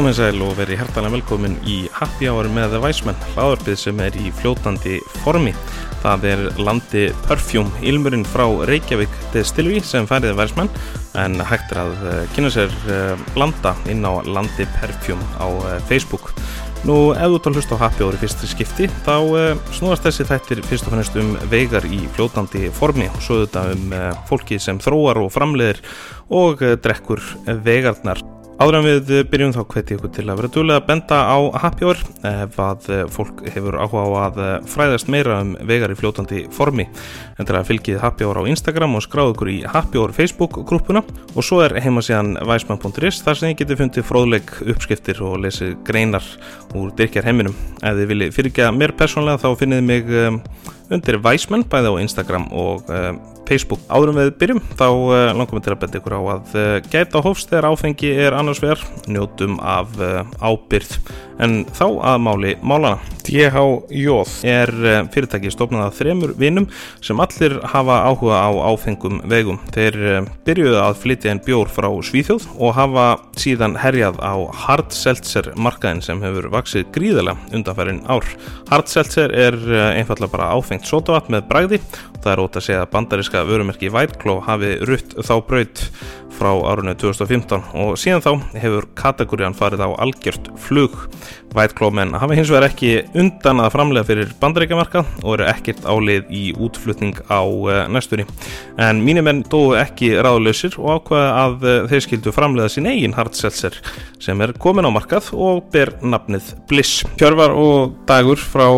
Komið sæl og verið hærtalega velkomin í Happy Hour með Væsmenn, hlaðarpið sem er í fljótandi formi. Það er landi Perfjúm, ilmurinn frá Reykjavík Distillery sem færið Væsmenn en hægt er að eh, kynna sér eh, inn á landi Perfjúm á eh, Facebook. Nú, ef þú ert að hlusta á Happy Hour í fyrstri skipti, þá snúast þessi þættir fyrst og fannst um vegar í fljótandi formi og svo þetta um fólki sem þróar og framleiðir og drekkur vegarnar. Áður en við byrjum þá hveti ykkur til að vera dúlega að benda á Happy Hour ef að fólk hefur áhuga á að fræðast meira um vegar í fljótandi formi. En til að fylgið Happy Hour á Instagram og skráðu ykkur í Happy Hour Facebook grúpuna og svo er heima síðan væsmann.is þar sem þið getur fundið fróðleik uppskriftir og lesið greinar úr dyrkjar heiminum. Ef þið viljið fyrirgeða mér persónlega þá finnið mig um, undir væsmann bæði á Instagram og um, Facebook. Áðurum við byrjum þá uh, langum við til að benda ykkur á að uh, gæta hófst þegar áfengi er annars verð, njótum af uh, ábyrð en þá að máli málana. DHJ er fyrirtæki stofnað af þremur vinum sem allir hafa áhuga á áfengum vegum. Þeir byrjuðu að flytja einn bjór frá Svíþjóð og hafa síðan herjað á Hard Seltzer markaðin sem hefur vaksið gríðilega undanfærin ár. Hard Seltzer er einfallega bara áfengt sótavat með bræði Það er ótt að segja að bandariska vörumerki Whiteclaw hafi rutt þá braut frá árunni 2015 og síðan þá hefur kategóriðan farið á algjört flug. Menn hafi hins vegar ekki undan að framlega fyrir bandaríkjamarka og eru ekkert álið í útflutning á uh, næstunni. En mínir menn dóu ekki ráðlausir og ákvaða að uh, þeir skildu framlega sín eigin hardseltser sem er komin á markað og ber nafnið Bliss. Hjörvar og dagur frá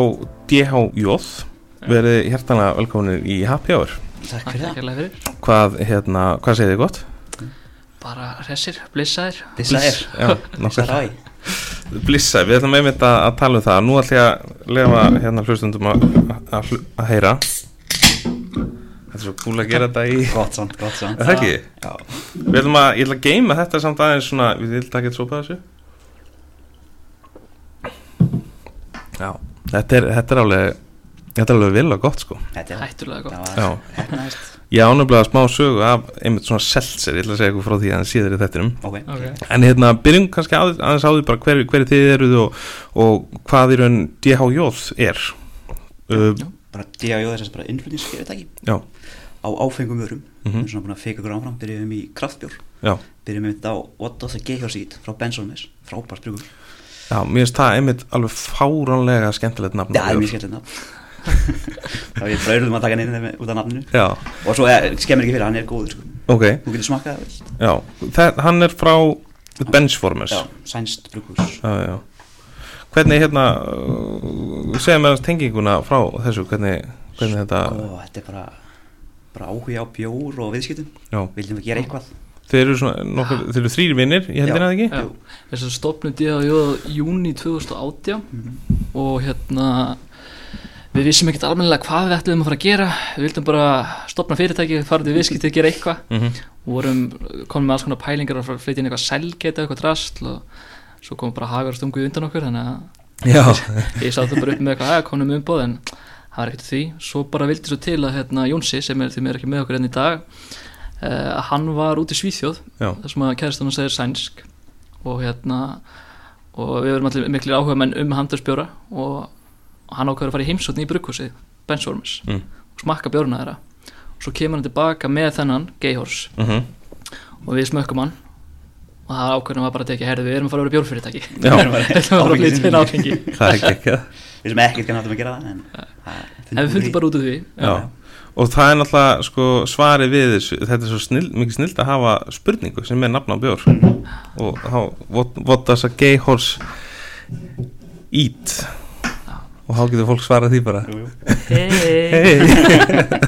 DHJ verið hjertana velkominir í Happy Hour. Takk fyrir það. Hvað, hérna, hvað segir þið gott? Bara resir, blissaðir. Blissaðir. Blissaðir, við ætlum einmitt að, að tala um það. Nú ætlum ég að lefa hérna hlustundum að, að, að heyra. Þetta er svo cool að gera þetta í Gott samt, gott samt. Það er ekki? Já. Við ætlum að, ég ætlum að geima þetta samt aðeins svona Við ætlum að geta svo på þessu. Já, þetta er, þetta er álega Þetta er alveg vilja gott sko. Þetta er hættulega gott. Já, ég ánumlega smá sögu af einmitt svona seltser, ég ætla að segja eitthvað frá því að það síður í þettinum okay. Okay. En hérna, byrjum kannski að, aðeins á því bara hver, hverju þið eruð og, og hvað í raun DHJ er. Uh, Bara DHJ er þess að bara innflutningsfyrirtæki. Á áfengum vörum, mm -hmm. svona búin að feika okkur áfram, byrjum í kraftbjór. Já. Byrjum við þetta á What of the Geihjórsít frá Bensónis, frábært brugur Já, mér finnst það einmitt alveg fáránlega skemmtilegt nafn Þá ég brauðum að taka inn út af nafninu. Já. og svo er, skemmir ekki fyrir hann er góður sko. okay. þú getur smakað það hann er frá Benchformers sænst brúkús hvernig hérna uh, segja mér tenginguna frá þessu hvernig, hvernig þetta Ó, þetta er bara, bara áhuga á bjór og viðskiptum. Viljum við gera eitthvað? Þeir eru, nokkur, þeir eru þrýri vinnir, ég heldur það ekki? Já, þess að stopnum því að júni 2018 mm -hmm. og hérna við vissum ekkert almennilega hvað við ætlum að fara að gera. Við vildum bara stopna fyrirtæki fara til viðskipt að gera eitthvað. Mm -hmm. og vorum komið með alls konar pælingar og flytja inn eitthvað selgeta, eitthvað drasl og svo komum bara hagar stunguð undan okkur þannig að ég sátt bara upp með eitthvað að komum um bóð en það var ekkert því. Svo bara vildi svo til að hérna, Jónsi sem er því mér ekki með okkur enn í dag uh, hann var út í Svíþjóð þar sem að kæðist hann að og hann ákveður að fara í heimsotni í brugghúsi Benchworms mm. og smakka björna þeirra. Og svo kemur hann tilbaka með þennan Geihors mm -hmm. og við smökkum hann. Og það ákveðum að bara tekja herði við erum að fara að vera bjórnfyrirtæki við erum að fara að flytja inn áfengi. Það er ekki við sem ekkert kannan áttum að gera það en, en við fundum bara út af því. Já. og það er náttúrulega sko, svari við þessu þetta er svo snill, mikið snilt að hafa spurningu sem er nafn á bjór. Mm. og þá, what, what does a Geihors eat og þá getur fólk svarað því bara. Hei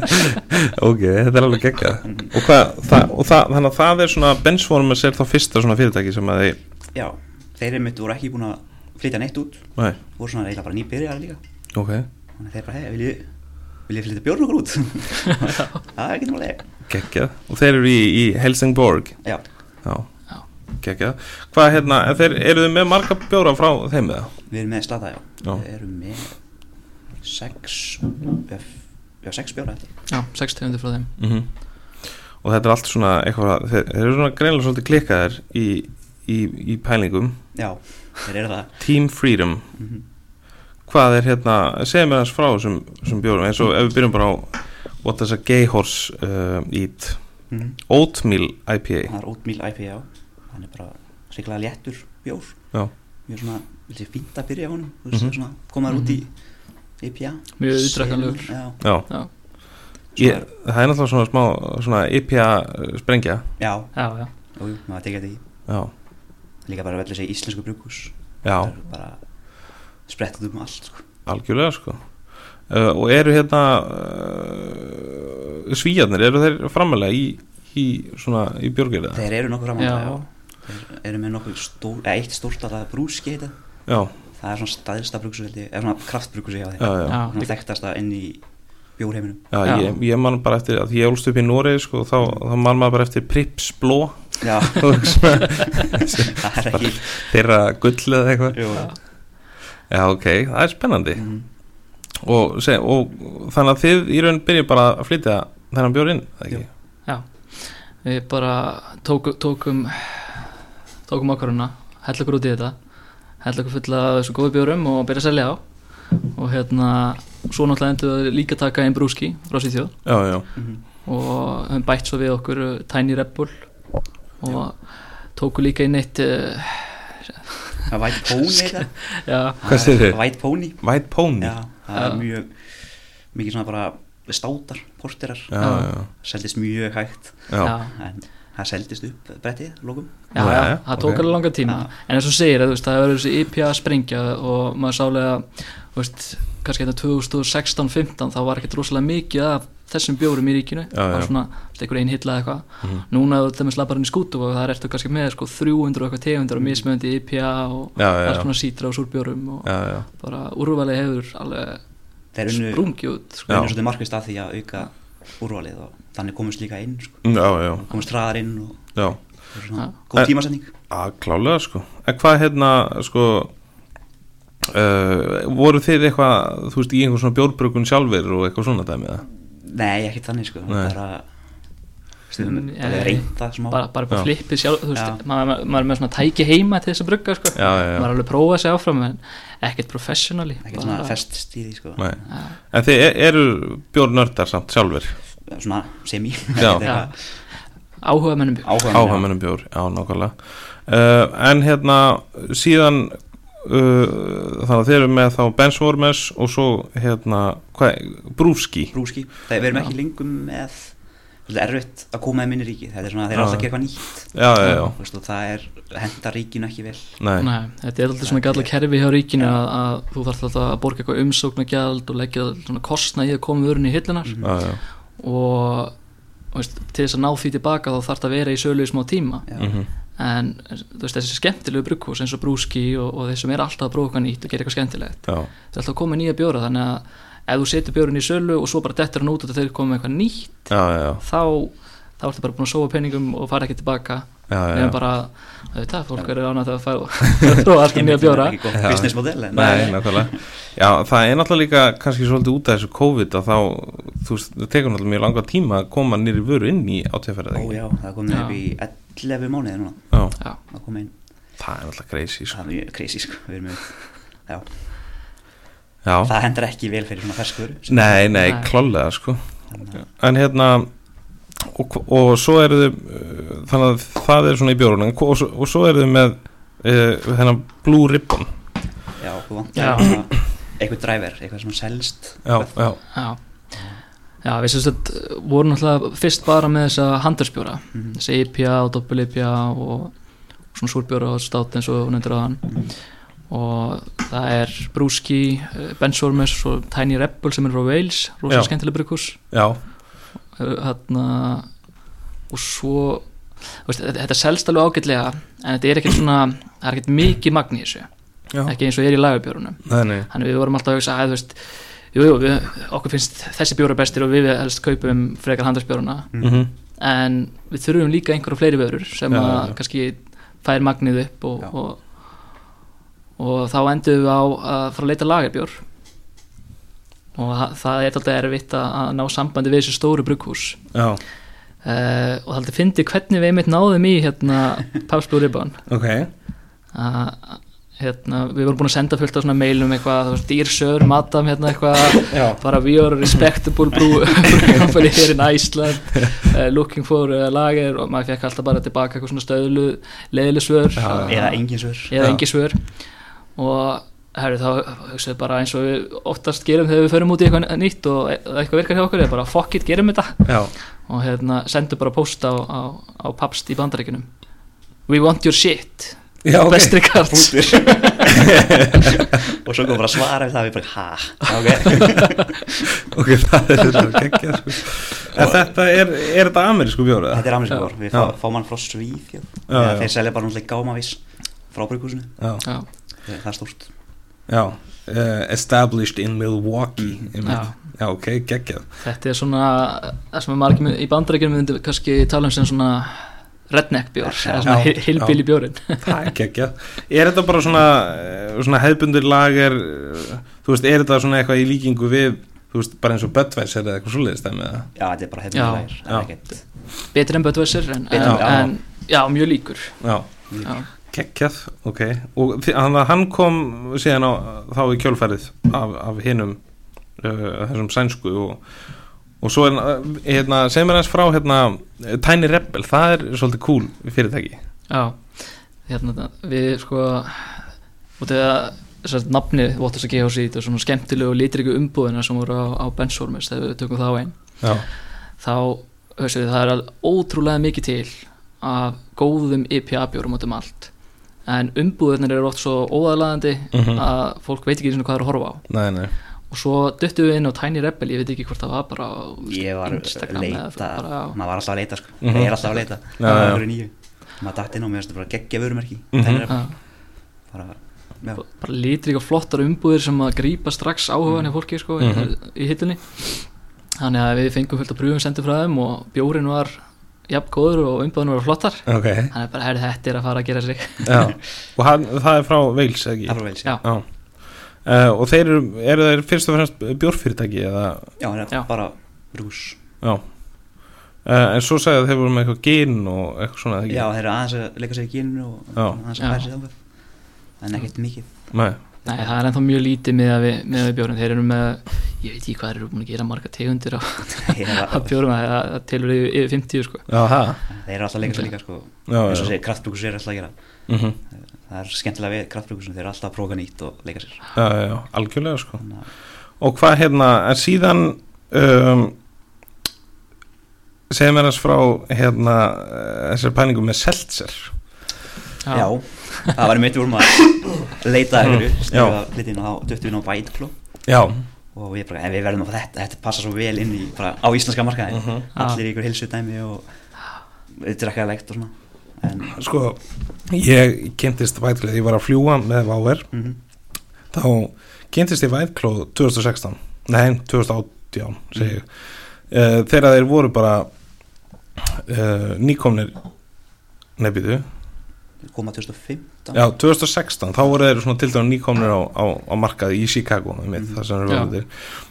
ok, þetta er alveg gegga og, hvað, það, og það, þannig að það er svona Benchformers er þá fyrsta svona fyrirtæki sem að þeir já, þeir mitt voru ekki búin að flytja neitt út. Nei. voru svona eiginlega bara nýbyrjar líka. Ok. Þannig að þeir bara, hei, vil ég vil ég flytja bjórn okkur út? Það er ekki náttúrulega gegga og þeir eru í, í Helsingborg. Já, já Kekja. Hvað hérna, þeir, eru þið með marga bjóra frá þeim eða? Við erum með slata, já. já. Við erum með sex, já, sex bjóra eftir. Já, sex tegundir frá þeim. Mm -hmm. Og þetta er allt svona eitthvað, þeir, þeir eru svona greinlega svolítið klikkaðir í, í, í pælingum já, þeir eru það Team Freedom Mhm. hvað er hérna, segja mér þess frá þessum, þessum bjórum, eins og ef við byrjum bara á what does a gay horse uh, eat Mhm. oatmeal IPA það er oatmeal IPA hann er bara siklega léttur bjór. Já. mjög svona, vil sé fínt að byrja á veist, Mhm. svona, komaður út í IPA Mjög já, Já, Ég, það er náttúrulega svona smá svona IPA sprengja. Já, já, já. Jú, jú, maður tekja þetta í já, líka bara velja sig íslensku brugghús. Já, það er bara sprettið um allt sko. algjörlega sko. Uh, og eru hérna uh, svíjarnir, eru þeir framalega í, í í björgir þeir eru nokkuð Já, framönda þeir eru með nokkuð stór, eða eitt stórt að það brúski heita já, það er svona staðista brugghús eða svona já, já, Já, svona þekktasta inn í bjórheiminum. Já, Já. Ég, ég man bara eftir að ég ólst upp í Noregi sko, þá, þá man maður bara eftir Prips Bló. Já, það er ekki þeirra gull eða eitthvað. Jú, já, ok, það er spennandi. Mm, og, seg, og þannig að þið í raun byrja bara að flytja þennan bjór inn, eða ekki? já. Við bara tókum tókum, tókum ákvarðuna hella okkur út í þetta hella okkur fulla af þessu góðu bjórum og byrja að selja á. Og hérna svo náttúrulega endur við líka að taka einn brúski frá Svíþjóð. Já, já, mm, og höfum bætt svo við okkur uh, Tiny Red Bull. Og tóku líka inn eitt uh, Pony heita já, Hvað segir þið? White Pony. White Pony? Já, það er Já. mjög mikið svona bara státar, porterar. Já, já, seldist mjög hægt. Já, já, en það seldist upp brettið, lókum já, Já, já, það tók alveg langa tíma Já. en eins og segir, þú veist, það verið þessi IPA sprengja og maður sálega veist, kannski hérna 2016-15 þá var ekkert rosalega mikið af þessum bjórum í ríkinu Já, það var já. svona, einhver einn hilla eða eitthvað Mhm. núna þú þeim slapar hann í skútu og það er eftir kannski með sko 300 og eitthvað tegundur og mismöndi IPA og alls konar sítra og súrbjórum og já, já. bara úrvalið hefur alveg þeir unnu, sprungið út sko. Já. unnu svolítið markvist af því að auka úrvalið og þannig komast líka inn sko. já, já, komast hraðar inn og er svona góð tímasetning. Að klálega sko. En hvað hérna sko uh, voru þeir eitthvað þú veist í einhvern svona bjórbrukun sjálfur og eitthvað svona dæmi eða? nei, ekkert þannig sko. Nei. bara bara eh, reynda smá. Bara, bara Já. flippið sjálf þú veist, maður, maður er með svona tæki heima til þess að brugga sko. já, já, já, maður er alveg að prófa sig áfram en ekkert professionally ekkert svona fest stíði sko. En þeir eru bjórnördar samt sjálfur svona semi. Já. Já. áhuga mennum áhuga áhuga mennum bjór, já nákvæmlega. Uh, en hérna síðan uh, þannig að þeir eru með þá Benchwarmers og svo hérna hvað, Brúski brúski það við erum ekki lengur með svolítið erfitt að koma í ríki þetta er svona, þeir Já. eru alltaf að gera eitthvað nýtt. Já, já, já, og það er henda ríkinu ekki vel. Nei, Nei, þetta er alltaf svona galla kerfi hjá ríkinu að, að þú þarf alltaf að borga eitthvað umsóknagjald og leggja svona kostna í að koma vörunni í hillunar já, já, og veist, til þess að ná því tilbaka þá þarf það að vera í sölu í smá tíma. Já. mhm, en veist, þessi skemmtilegu brugghús eins og brúski og, og þeir sem er alltaf að eitthvað nýtt og gera eitthvað skemmtilegt. Já, það er alltaf að koma nýja bjóra þannig að ef þú setur bjórun í sölu og svo bara dettur hann út og þeir koma með eitthvað nýtt já, já, þá, þá ertu bara búin að sóa peningum og fara ekki tilbaka. Nefnum bara, þetta, fólk er ánægt að fara að prófa allt nýja bjóra. business model en Nei, nákvæmlega. Já, það er náttúrulega líka kannski svolítið út af þessu COVID að þá, þú veist, það tekur náttúrulega mjög langa tíma að koma nýri vöru inn í átíðferðið Ó já, það er Já. upp í 11 mánuði núna. Já, Já, að koma inn, það er náttúrulega crazy, sko. Það er mjög crazy sko við erum með, já, Já, það hendur ekki vel fyrir svona ferskur nei, nei, Nei. klálega, sko. En hérna, og, og svo eru þið, uh, þannig að það er svona í bjórunum. Og, svo- og svo eru þið með uh, þennan Blue Ribbon. Já, þú Já. vantar svona eitthvað driver, eitthvað sem selst. Já, já, já Já, við sem sagt vorum náttúrulega fyrst bara með þessa handelsbjóra Mhm. þessi IPA og doppel-IPA og svona súrbjóra og stát eins og nefndir aðan Mhm. og það er Brúski, Benchwarmers og Tiny Red Bull sem er frá Wales rosa skemmtileg brugghús. Já, hérna og svo veist, þetta, selst alveg ágætlega en þetta er ekkert svona, það er ekkert mikið magn í þessu. Já, ekki eins og er í lagabjórunum. Þannig við vorum alltaf að hugsa að þú veist jú, jú, við, okkur finnst þessi bjóra bestir og við helst kaupum frekar handelsbjóruna mhm, en við þurfum líka einhverja fleiri vörur sem Já, að já. kannski fær magnið upp og, og, og þá endum við á að fara að leita lagarbjór og það, er alltaf erfitt að, ná sambandi við þessi stóru brugghús. Já, uh, og það heldur fyndi hvernig við einmitt náðum í hérna Pabst Blue Ribbon. Ok, að hérna, við vorum búin að senda fullt á svona mailum eitthvað, þú veist, Dear Sir, Madam hérna eitthvað, bara we are a respectable brew company here in Iceland uh, looking for uh, lager. Og maður fekk alltaf bara tilbaka eitthvað svona stöðlu leiðileg svör. Já, já. eða engin svör. Eða Já. engi svör. Og herri, þá hugsaðu bara eins og við oftast gerum þegar við förum út í eitthvað nýtt og eitthvað virkar hjá okkur, er bara fuck it, gerum þetta. Já, og hérna sendum bara post á, á, á Pabst í bandaríkunum we want your shit já, ok. Best regards og svo kom bara svara við það við bara ha? Ok. Ok, það er þetta geggja sko. þetta er, er þetta amerísku bjór eða? þetta er amerísku bór við fá, fáum hann frá Svíð Já, já. þeir selja bara náttúrulega gámavís frá já, það er stórt. Já. Uh, established in Milwaukee Mm. mm. já. já, ok, geggjað. Þetta er svona það sem margir í bandaríkunum myndi kannski tala um sem svona redneck bjór eða svona hilbíli bjórin það er geggjað. Er þetta bara svona, eh, svona hefbundur lager eh, þú veist, er þetta svona eitthvað í líkingu við þú veist, bara eins og Budweiser eða eitthvað svoleiðist dæmi eða? já þetta er bara Já. hefðinlega það Já. er ekkert betri en Budweiser en, en, en já, mjög líkur. Já, já, geggjað, ok. Og þi- hann, hann kom síðan á þá í kjölfærið af, af hinum uh, þessum sænsku og, og svo er uh, hérna, segir mér hans frá hérna, Tiny Rebel, það er svolítið cool fyrirtæki. Já. Hérna, við sko að þess að nafni Waters að gefa sér og svona skemmtilegu og litriku umbúðina sem voru á, á Benchwarmers þegar við tökum þá einn já, þá, haustu við, það er ótrúlega mikið til af góðum IPA bjórum út um allt. En umbúðinir eru oft svo óaðlaðandi Mhm. að fólk veit ekki einu sinni hvað það er að horfa á. Nei, nei og svo duttum við inn á Tiny Rebel ég veit ekki hvort það var bara á ég var að leita. bara á maður var alltaf að leita sko. Mhm. ég er alltaf að leita. Nýju maður dætt inn og mér bara geggja vörumerki Mhm. það er Já, bara já. Bara litrík og flottar umbúðir sem að grípa strax áhugan hjá fólki sko, í, Mhm. í hittunni þannig að við fengum fullt af pröfum sendið frá þeim og bjórin var jafn góður og umbúðin var flottar. Ok, þannig að bara herri þetta er að fara að gera sig. Og hann, það er frá Wales, ekki? það er vel Já. Já. Uh, og þeir eru, eru þeir fyrst og fremst bjórfyrirtæki eða, já það Já. er bara brús já. Uh, en svo sagði að þeir voru með eitthvað gin og eitthvað svona, já þeir eru aðeins að leika sér í gínu og Já. aðeins Já. að færa sér þangað en ekkert mikið. Nei, Nei, það er ennþá mjög lítið með að við, með við bjórin þeir eru með, ég veit ekki hvað þeir eru búin að gera marga tegundir á, á bjórum það það- það telur yfir, yfir 50 sko. Já, það þeir eru alltaf að leika sér líka sko. Já, eins og já, segir kraftbrúkus er alltaf að gera. Mm það er skemmtilega við kraftbrúkusum þeir eru alltaf að prófa nýtt og leika sér. Já, já, já, algjörlega sko. Að Og hvað hérna, en síðan um, segir mér hans frá hérna uh, þessar pælingum með seltser já. Það var mitt við vorum að leita já. stífa litin og þá döttum við ná vætkló Já, og ég bara, en við verðum að fá þetta þetta passa svo vel inn í, bara á íslenska markaði Mhm. allir í ykkur hilsutæmi og við drekkaðilegt og svona en sko ég kynntist vætklóð, ég var að fljúa með Váver. Mm þá kynntist ég vætklóð 2016 nei, 2018 segi ég. Uh, þegar þeir voru bara uh, nýkomnir nefniðu koma 2015 Já, 2016, þá voru þeir svona til dæmis nýkomnir á, á, á markaði í Chicago Já. voru. Til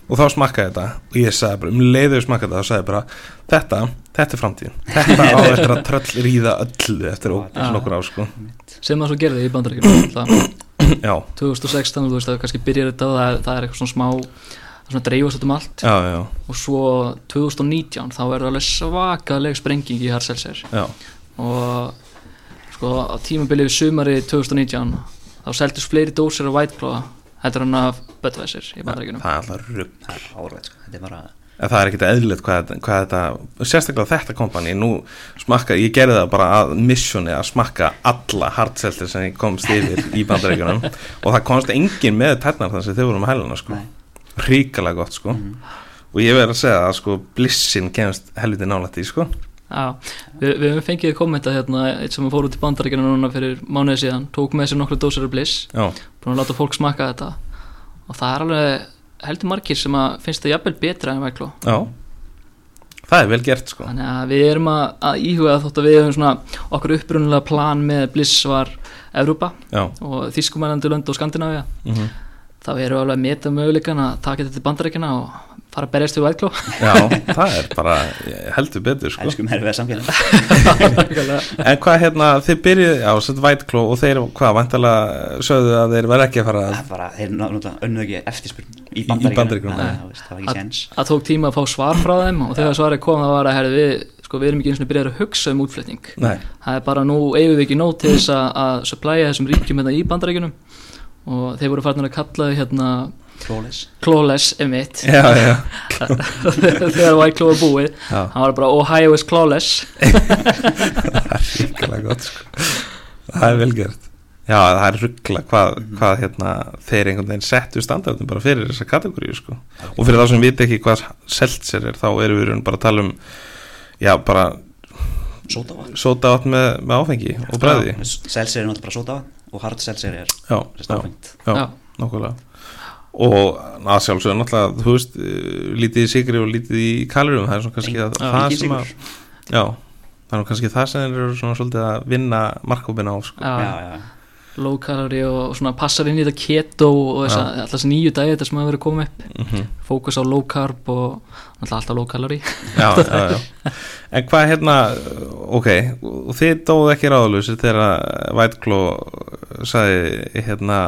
og þá smakkaði þetta og ég sagði bara, um leiður smakkaði þetta þá sagði ég bara, þetta, þetta er framtíðin. Þetta á eftir að tröll ríða öllu eftir Já. og nokkur á sko. Sem það svo gerði í bandaríkjum Já, 2016, þú veist að kannski byrjar þetta það, það er eitthvað svona smá svona dreifast um allt. Já, já, og svo 2019 þá er það alveg svakaleg sprenging í Harselser já, og sko á tímabilið við sumari 2019 þá seldist fleiri dósir af White Claw heldur hann af Budweiser í bandaríkjunum. það er alltaf rugg það er árveit sko, þetta er bara en það er ekkert eðlilegt hvað, hvað þetta sérstaklega þetta kompani, nú smakka ég gerði það bara að missioni að smakka alla hardseltir sem ég komst yfir í bandaríkjunum og það komst engin með tærnar þar sem þau voru með hæluna sko. Nei. ríkalega gott sko. Mhm. og ég verð að segja að sko blissin kemst helviti nálægt í sko Já, við, hefum fengið kommenta hérna eitt sem fór út í bandaríkjunum núna fyrir mánuði síðan tók með sér nokkru dósir af Bliss búin að láta fólk smakka þetta. Og það er alveg heldur margir sem að finnst það jafnvel betra en Claw já. Það er vel gert sko. Þannig að við erum að, að íhuga þótt að við hefum svona okkur upprunulega plan með Bliss var Evrópa já, og Þískumælandi lönd og Skandinavia mm þá erum við alveg að meta möguleikan að taka þetta til bandarækjana og fara að berjast við vætkló Já, það er bara heldur betur sko. Elskum herfið samfélag En hvað hérna, þið byrjuð á sett vætkló og þeir, hvað, vantalega sögðu að þeir verð ekki að fara Það að er bara, þeir náttúrulega önnuð ekki eftirspurn í Bandaríkjunum, Það það það var ekki séns. að tók tíma að fá svar frá þeim og þegar svarið kom það var að herri, við, sko, við erum ekki eins og byrjar að hugsa um útflutning. Nei, það er bara nú eigum við ekki nóg til þess að, að supplæja þessum ríkjum hérna í bandaríkjunum og þeir voru farin að kalla hérna Clawless. Emitt já, já, þegar White var búið. Já. hann var bara Ohio is clawless. Það er ríkilega gott sko. það er velgjört já það er ruggla hvað, hvað hérna, þeir einhvern veginn settu standardum bara fyrir þessa kategóriu sko. og fyrir þá sem viti ekki hvað seltser er þá erum við í raun bara að tala um já bara Sótavatn sóta með, með áfengi og bræði já, Seltzer er náttúrulega bara sótavatn og hard seltzer er já, já, Já. nokkulega og að sjálfsögðu náttúrulega þú veist, eh, lítið í sigri og lítið í kalorum, það er svona kannski að, það sem að já, það er nú kannski það sem eru svona svolítið að vinna markkópina á sko. Já, Já, já, low calorie og svona passar inn í þetta keto og þessa, alltaf þessi nýju dagi þetta sem hafa verið komið upp mm fókus á low carb og alltaf alltaf low calorie já, já, já. en hvað hérna ok, og þið dóðu ekki ráðlösir þegar Vætkló sagði hérna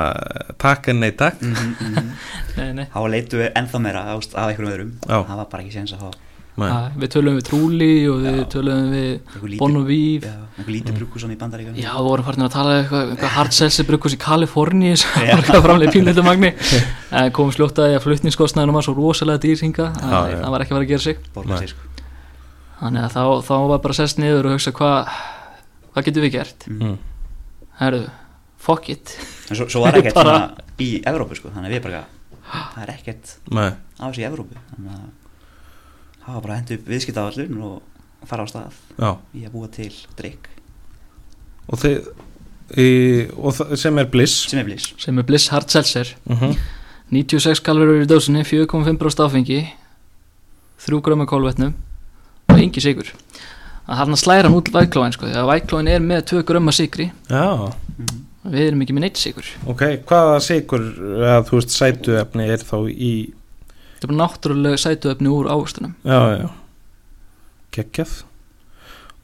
takk en nei takk Mhm, mhm. nei, nei. Þá leitu við ennþá meira ást af einhverjum öðrum. Það var bara ekki séns að fá Ha, við töluðum við Trúli og við Já. töluðum við einhver lítið- Bon og Vív Já, einhver lítið brugghús í bandaríkjum Já, við vorum farin að tala um eitthvað, eitthvað hard seltzer brugghús í Kaliforni sem var eitthvað framlega pínleitumagni en komum sljótt að því að flutningskostnaðinu var svo rosalega dýrhinga já. það var ekki að vera að gera sig. Borga Nei. sig sko. Þannig að þá, þá var bara sest niður og hugsa hvað hvað getum við gert? Mm. herru, fuck it. En svo, svo var ekkert Bara- svona í Evrópu sko. Þannig að við bara Það er ekkert Nei. af þessu í Evrópu. Þannig að það var bara að henda upp viðskiptaðallun og fara á stað. Já, í að búa til drikk og þið í, og sem er bliss? Sem er blís sem er Bliss Hard Seltzer. Mm 96 kalorur í dósinni 4,5% áfengi 3 gröma kólvetnum og engi sigur að hann slæra hann út væklóin sko, því að væklóin er með 2 gröma sigri já, mm. við erum ekki með neitt sigur ok, hvaða sigur eða þú veist sætuefni er þá í þetta er bara náttúrulega sætuefni úr ávöxtunum. Já, já. Geggjað.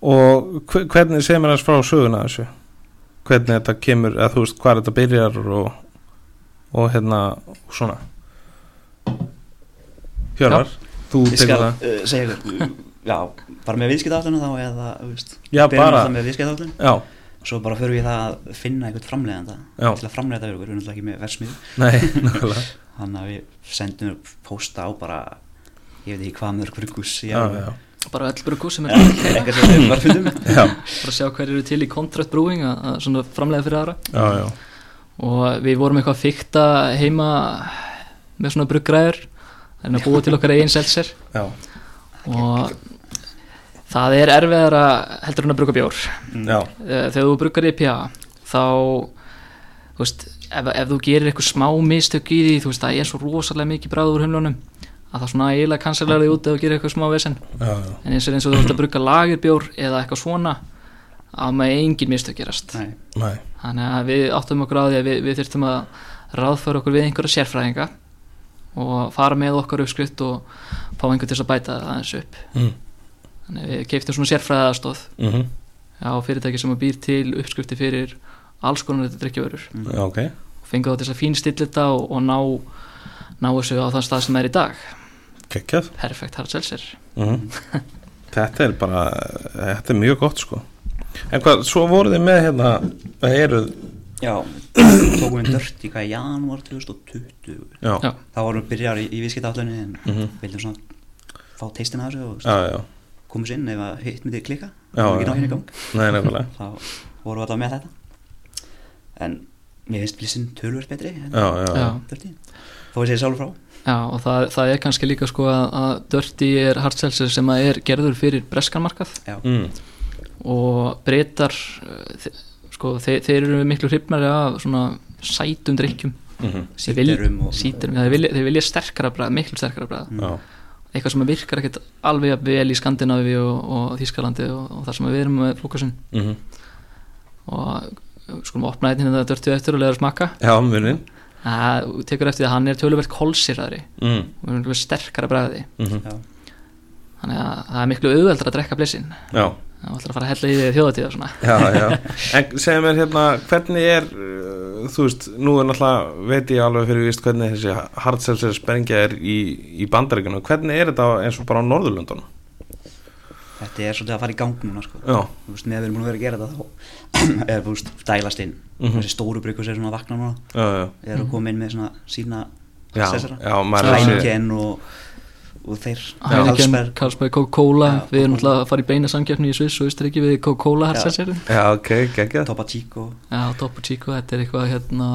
Og hve- hvernig segir mér þess frá söguna þessu? Hvernig þetta kemur, eða þú veist hvað þetta byrjar og, og hérna og svona. Hjörvar, þú skal það. uh, segja ykkur Já, bara með viðskiptaðallun þá eða þú veist, Já, byrjum bara- alltaf með viðskiptaðallun já, Svo bara förum við það að finna einhvern framleiðanda Já. til að framleiða þetta við erum náttúrulega ekki með versmið Þannig að við sendum upp pósta á bara ég veit ekki hvað mörg já, bara öll brugghús sem er eitthvað sem við bara fundum. Bara sjá hver eru til í contract brewing að, að svona framlega fyrir aðra. Já, já. og við vorum eitthvað að fykta heima með svona bruggræður en að búa til okkar eigin seltser og það er erfiðara heldur en að brugga bjór já. Eh, þegar þú bruggar IPA þá þú veist, ef, ef þú gerir eitthvað smá mistök í því, þú veist, það er svo rosalega mikið bráð úr humlunum að það svona eiginlega kansilega þig út ef þú gerir eitthvað smá vesen já, já. en eins og eins og þú ert að brugga lagerbjór eða eitthvað svona að með engin mistök gerast Nei, Nei. þannig að við áttum okkur á því að við, við þurftum að ráðfæra okkur við einhverja sérfræðinga og fara með okkar uppskrift og fá einhvern til að bæta það aðeins upp Mm. Þannig að við keiftum svona sérfræðastóð Mm á fyrirtæki sem að býr til uppskrifti fyrir alls konar þetta drikkjavörur já, ok. Og fengið þá til þess að fínstilla þetta og, og ná, ná þessu á þann stað sem er í dag. Geggjað. Perfekt hard seltzer. Mm. þetta er bara þetta er mjög gott sko. En hvað, svo voruð þið með hérna það eru, já, tókum við dört í hvað í janúar 2020 já, þá vorum við byrjar í, í viðskiptaðallunni en Mhm. vildum svona fá teistina af þessu og já, já, komum sér inn ef að hitt myndi klikka Já, og ekki já. ná hérna í gang. Nei, þá vorum við alltaf með þetta. En mér finnst blissin tölvöld betri en já, já, Já. dörti þó að segja sjálfur frá. Já, og það, það er kannski líka sko að, að Dirty er hard seltzer sem að er gerður fyrir breskanmarkað já, Mm. og breytar sko, þeir, þeir eru miklu hrifnari af svona sætum drikkjum Mhm. Þeir vilja- Síderum og- þeir vilja, þeir vilja sterkara bræð, miklu sterkara bræð Mm. já, eitthvað sem virkar ekkert alveg jafn vel í Skandinavi og, og Þískalandi og, og þar sem við erum með fókusin Mhm. og skulum opna einnig þetta dörtu eftir og leiða að smakka já, munin Það þú tekur eftir að hann er töluvert kolsýraðri mm. og er sterkara bræði Mm Já, þannig að það er miklu auðveldar að drekka blissin Já, það ætlar að fara að hella í því þjóðatíða svona. Já, já. En segja mér hérna, hvernig er uh, þú veist, nú er náttúrulega veit ég alveg fyrir víst hvernig þessi hardselser sprengja er í, í bandaríkjunum. Hvernig er þetta eins og bara á Norðurlöndunum? þetta er svolítið að fara í gang núna sko. Já, Þú veist, með að við erum búin að vera að gera þetta þá er þú veist, dælast inn. Mhm. þessi stóru bryggur sem er svona að vakna núna. Já, já. Er að koma inn með svona sína Já, og, þeir Heineken, Carlsberg. Carlsberg, Coca-Cola. Við erum alltaf að fara í beina samkeppni í Sviss og Ísturíki við Coca-Cola Já. hardsessurum Já, ok, geggjað. Topa Chico. Já, Topo Chico, þetta er eitthvað hérna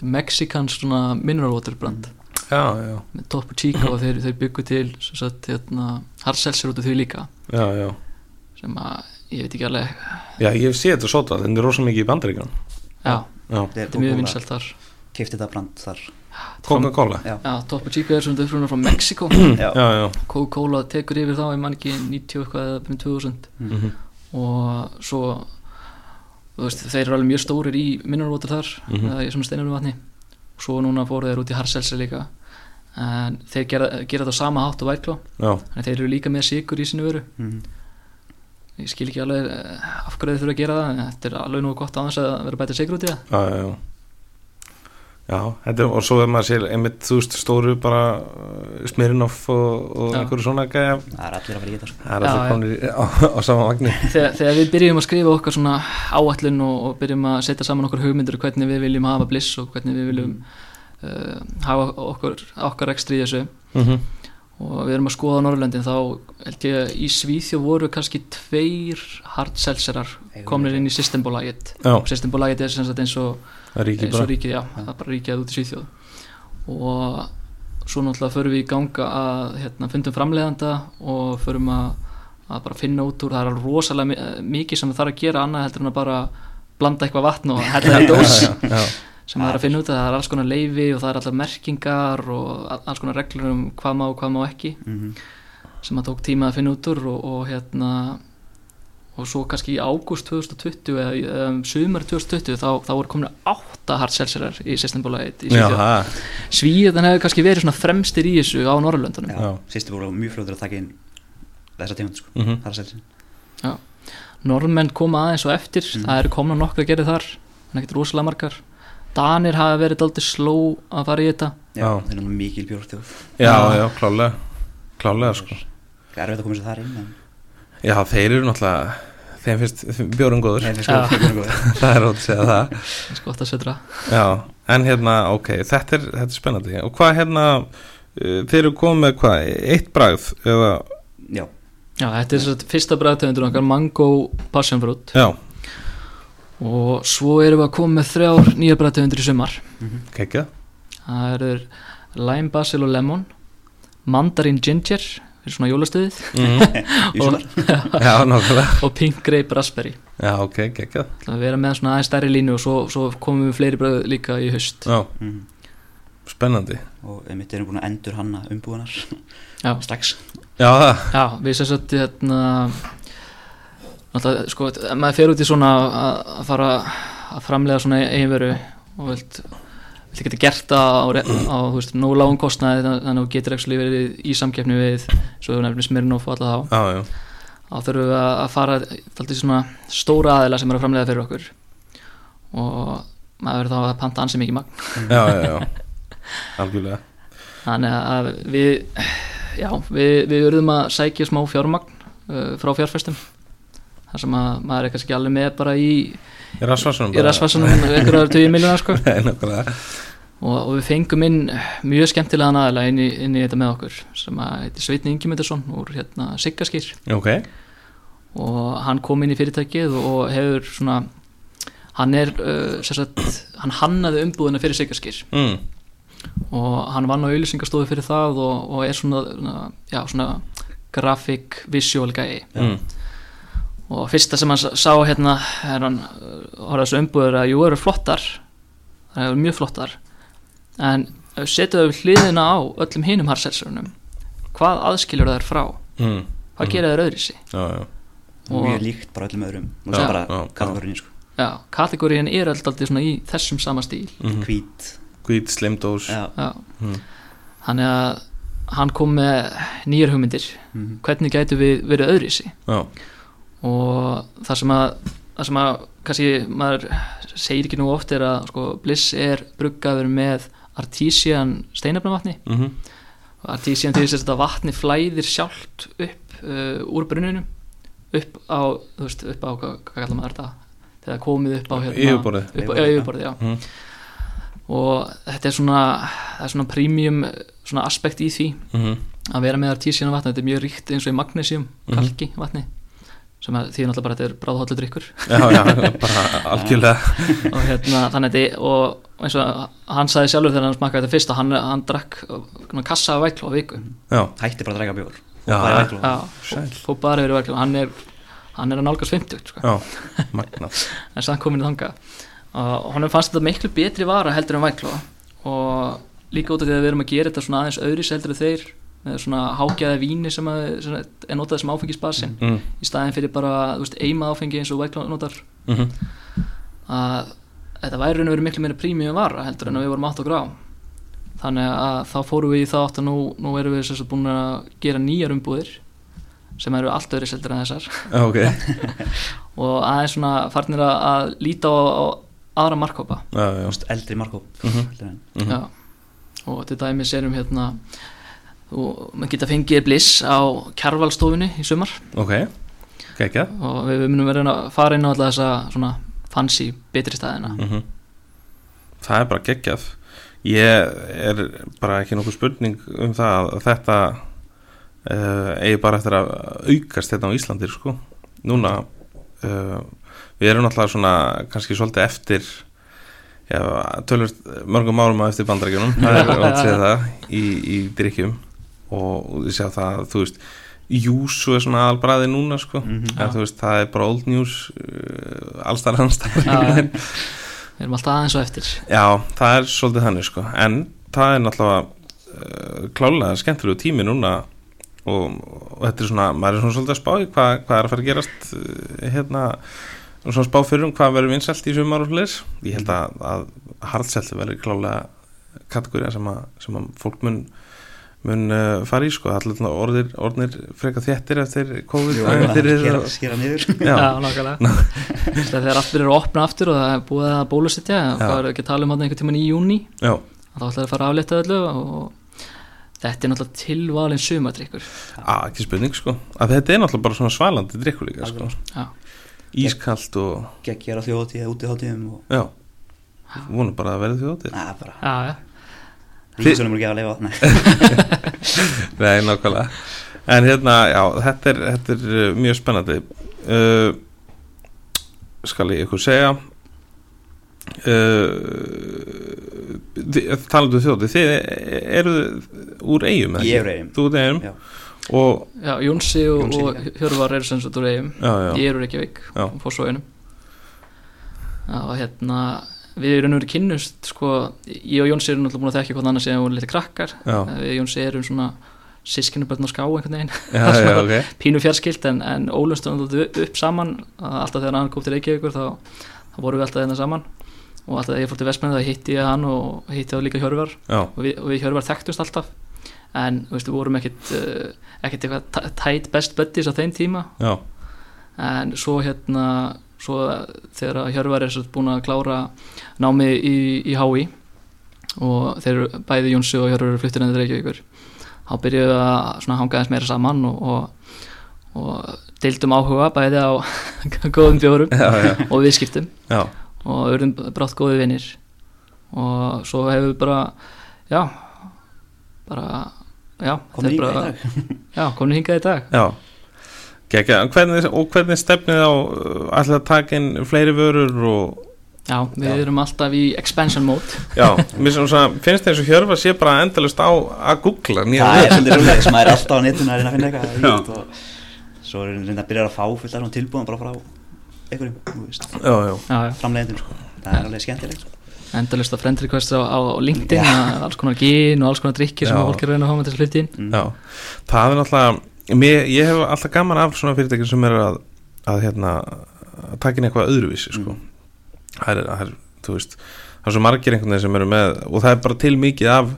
Mexikans svona mineral water brand Já, já, með Topo Chico og þeir, þeir byggu til sem sagt, hérna, hardselsur út af því líka. Já, já. Sem að, ég veit ekki alveg. Já, ég sé þetta sota, þetta er rosa mikið í bandaríkjunum. Já, Já, þetta er mjög vinsælt þar. Kifti þetta brand þar Coca-Cola. Já, Topo Chico er svona upprunar frá Mexiko Coca-Cola tekur yfir þá, ég man ekki 90 eitthvað eða um 2000 mhm, og svo veist, þeir eru alveg mjög stórir í mineral water þar, Mhm. eða í svona steinunum vatni. Og svo núna fóru þeir út í harselsi líka. En þeir gera, gera þetta á sama hátt og vækló já, en þeir eru líka með sigur í sinu veru Mhm. ég skil ekki alveg eh, af hverju þeir þurfa að gera það en þetta er alveg nú gott þess að vera bætið sigur út í það. Já, já, já. Já, þetta og svo er maður sér einmitt, þú veist, stóru bara uh, Smirnoff og, og einhverju svona gæja það er allir að fara í þetta sko. Það er allir já. komnir á, á sama vagnir þegar, þegar við byrjum að skrifa okkar svona áallun og, og byrjum að setja saman okkur hugmyndir og hvernig við viljum hafa bliss og hvernig við viljum uh, hafa okkur, okkar ekstri í þessu. Mm -hmm. og við erum að skoða Norrlöndin þá held ég að í Svíþjó voru kannski tveir hardselserar komnir inn í og systembólagið er sem sagt eins og, eins og ríkið, já, það er bara ríkið út í Svíþjóð. Og svo náttúrulega förum við í ganga að hérna, fundum framleiðanda og förum að, að bara finna út úr það er alveg rosalega mi- mikið sem það þarf að gera annað heldur en að bara blanda eitthvað vatn og hella það í dós. sem það er að finna út að það er alls konar leifi og það er allar merkingar og alls konar reglur um hvað má og hvað má ekki. Mhm. sem að tók tíma að finna út úr og, og hérna og svo kannski í ágúst 2020 eða í, um, sumar 2020 þá, þá voru komin átta hardselserar í já, Svíþjóð. Það Svíðan hefur kannski verið svona fremstir í þessu á Norrlöndunum Já, Já. sýstu voru mjög fljóður að taka inn þessa tegund sko, Mhm. það er selsin Norrmenn koma aðeins og eftir. Mm. það eru komna nokkra gerði þar en ekkert rosalega margar. Danir hafa verið daldið sló að fara í þetta. Já, Já. þeir eru nú mikil bjórþjóð Já, Já. já, klálega Klálega, sko. Það er erfitt að koma sér þar inn en Já, þeir eru náttúrulega Þeim finnst bjórun góður. Það er ótt að segja það. Það er gott að södra Já, en hérna, ok, þetta er, þetta er spennandi. Og hvað hérna uh, Þeir eru komið með hvað, eitt bragð Eða, Já, Já, þetta er svona fyrsta bræðtegundur okkar mango passion fruit. Já, og svo erum við að koma með þrjár nýjar bræðtegundur í sumar. Kekja það eru lime basil og lemon mandarin ginger svona jólastöðið mm. í sumar Já, nákvæmlega. Og pink grape raspberry. Já, ok, Það að vera með svona aðeins stærri línu og svo, svo komum við fleiri bröð líka í haust. Já, Mhm. spennandi. Og einmitt erum búin að endur hanna umbúðunar Já, strax. Já, það já við sér satt hérna náttúrulega, sko, maður fer út í svona að að fara að framlega svona einveru og vilt, vilt geta gert það á, á þú nógu lágum kostnaði þannig að þú getur ekki verið í samkeppni við svo við nefnum Smirnoff og alla þá. Já, þá þurfum við að fara þáttið svona stóra aðila sem eru að framlega fyrir okkur. Og maður verður þá að panta ansi mikið magn. Já, já, já. Algjörlega. Þannig að við já, við, við verðum að sækja smá fjármagn uh, frá fjárfestum þar sem að maður er kannski alveg með bara í, Í rasvarsunum einhverjar 20 miljonar sko. Og, og við fengum inn mjög skemmtilegan aðila inn inn í þetta með okkur sem að heitir Sveitni Ingemyndarsson úr hérna Siggaskýr. Ok, og hann kom inn í fyrirtækið og hefur svona hann er uh, sagt, hann hannaði umbúðina fyrir Siggaskýr. Mm. og hann vann á auðlýsingastofu fyrir það og, og er svona, svona, já, svona grafik visual gæi Mm. Og fyrsta sem hann sá hérna er hann uh, horfði þessu umbúður að jú eru flottar það eru mjög flottar en ef við setjum það við hliðina á öllum hinum harselsurunum hvað aðskilur þær frá Mm. hvað Mm. gera þær öðri sig Já, já Og- Mjög líkt bara öllum öðrum Nú Já, er bara já, já. kategóriðin sko kategóriðin er alltaf svona í þessum sama stíl mm. Hvít hvít Já. mm. Þannig að hann kom með nýjar hugmyndir mhm. hvernig gætu við verið öðrísi já, og það sem að það sem að kannski maður segir ekki nú oft er að sko, Bliss er bruggaður með artísian steinefnavatni. Mhm, og artísian til þess að vatni flæðir sjálft upp uh, úr bruninum upp á, þú veist, upp á hvað, hvað kallar maður þetta? Þegar komið upp á hérna, Yfirborðið. yfirborðið, já. Mhm. og þetta er svona það er svona premium svona aspekt í því mhm, að vera með artísian vatni, þetta er mjög ríkt eins og í magnesium, Mhm. kalki vatni sem að því náttúrulega bara þetta er bráðhóllu drikkur já, já, bara algjörlega. Og hérna þannig að og eins og hann sagði sjálfur þegar hann smakkaði þetta fyrst að hann, hann drakk kassa af væklu á viku. Já, Hætti bara að drega bjór. Og bara yfir væklu hann er, hann er að nálgast 50 sko. já, magnað. En sann komin í þanga og hann fannst þetta miklu betri vara heldur en væklu og líka út af því að við erum að gera þetta svona aðeins öðris heldur en þeir svona hágjaða víni sem, að, sem er notað sem áfengisbasin. Mm, í staðin fyrir bara, þú veist, eima áfengi eins og væklu notar. Mhm, að þetta væri raun og verið miklu meira prímíum vara heldur en að við vorum átt og grá þannig að þá fórum við í það átt að nú, nú erum við sem sagt búin að gera nýjar umbúðir sem eru allt öðru seldur en þessar. Já, ok. Og aðeins svona farnir að, að líta á, á aðra markkópa veist, Eldri Marko Mhm. mm mhm, Já. og til dæmis erum hérna og maður geta fengið bliss á kjarvalstofunni í sumar. Ok geggjað. Og við, við munum vera að fara inn á alltaf þessa svona fancy betri staðina. Mm það er bara geggjað. Ég er bara ekki nokkuð spurning um það að þetta uh, eigi bara eftir að aukast þetta á Íslandir sko. Núna uh, við erum náttúrulega svona kannski svolítið eftir já, tölvist mörgum árum á eftir bandarækjunum það er átt séð það í, í drikkjum og við sjá það þú veist Júsu er svona albraði núna sko. Mhm. en þú veist það er bara old news uh, allstar Já, við erum alltaf aðeins og eftir. Já, það er svolítið þannig sko. En það er náttúrulega uh, klálega skemmtilegu tími núna og, og þetta er svona maður er svona svolítið að spá í hvað, hvað er að fara að gerast uh, hérna svona spá fyrir um hvað verður vinsælt í sumar og slis ég held að, að hardselti verður klálega kategóriða sem sem að fólk mun mun uh, fara í sko allir orðir, orðnir freka þéttir eftir COVID Jú, ævintýrið skera, og- skera niður. Já, nákvæmlega. Þegar allt byrjar að opna aftur og það er búið að bólusetja hvað er ekki að tala um hann einhvern tíman í júni já, þá ætlaði að fara að aflétta öllu og þetta er náttúrulega tilvalin sumadrykkur ekki spurning sko. Að þetta er náttúrulega bara svona svalandi drikkur líka sko. Já, ískalt og Gekk ég er á þjóðtíð, útíðhátíðum og Já, vonum bara að verða bara. Já, já Ríkisvöldum er ekki að lifa Nei, Nei, nákvæmlega. En hérna, já, þetta er, þetta er uh, mjög spennandi. Uh, Skal ég ykkur segja? Uh, Talandu um þjóðið Þið eru úr eigum Ég er úr Eyjum. Þú ert eigum Já. Og, Já, Jónsi og, Jónsi. og líka. Hjörvar eru sem sagt úr eigum já, já, Ég eru ekki veik Já. og fór svo einum Já, og hérna við erum nú kynnust sko, ég og Jónsi erum náttúrulega búin að þekka hvort annars sem við vorum litið krakkar. Já, við Jónsi erum svona sískinuböldn á ská einhvern veginn. Já, já, ok. pínu fjarskilt en, en ólumstum upp saman. Alltaf þegar hann kom til Reykjavíkur þá, þá vorum við alltaf hérna saman. Og alltaf þegar ég fór til Vestmenn þá hitti ég hann og hitti þá líka Hjörvar. Og við, og við Hjörvar þekktumst alltaf. En við vorum ekkit uh, ekkit eitthvað tæ- tæt best buddies á þeim tíma. Já, en svo hérna svo þegar Hjörvar er búin að klára námi í, í HÍ og þeir eru bæði Jónsi og Hjörvar eru fluttir endur Reykjavíkur þá byrjuðu við að svona hanga aðeins meira saman og, og, og deildum áhuga bæði á góðum bjórum já, já, og viðskiptum já. og urðum brátt góði vinnir og svo hefur við bara já bara er hingað í dag. já, komin hingað í dag. Já, Gekja, hvernig, og hvernig stefnið á uh, að taka inn fleiri vörur og já, við Já. erum alltaf í expansion mode. Já, mér finnst það eins og Hjörfa sé bara endalust á að googla nýja Það er svolítið rúlega sem maður er alltaf á netinu að reyna að finna eitthvað og svo er reynda að byrja að fá fullt af svona tilbúðum bara frá einhverjum, framleiðendum sko. það er alveg skemmtilegt sko. endalist að friend request á, á LinkedIn að alls konar gin og alls konar drikkir sem að fólk er að reyna að hafa með þessu hluti inn. Mm. já. Það er náttúrulega mér, ég hef alltaf gaman af svona fyrirtækjum sem er að, að hérna að taka inn eitthvað öðruvísi sko. Mm. það, er, það er, þú veist það er svo margir einhvern veginn sem eru með og það er bara til mikið af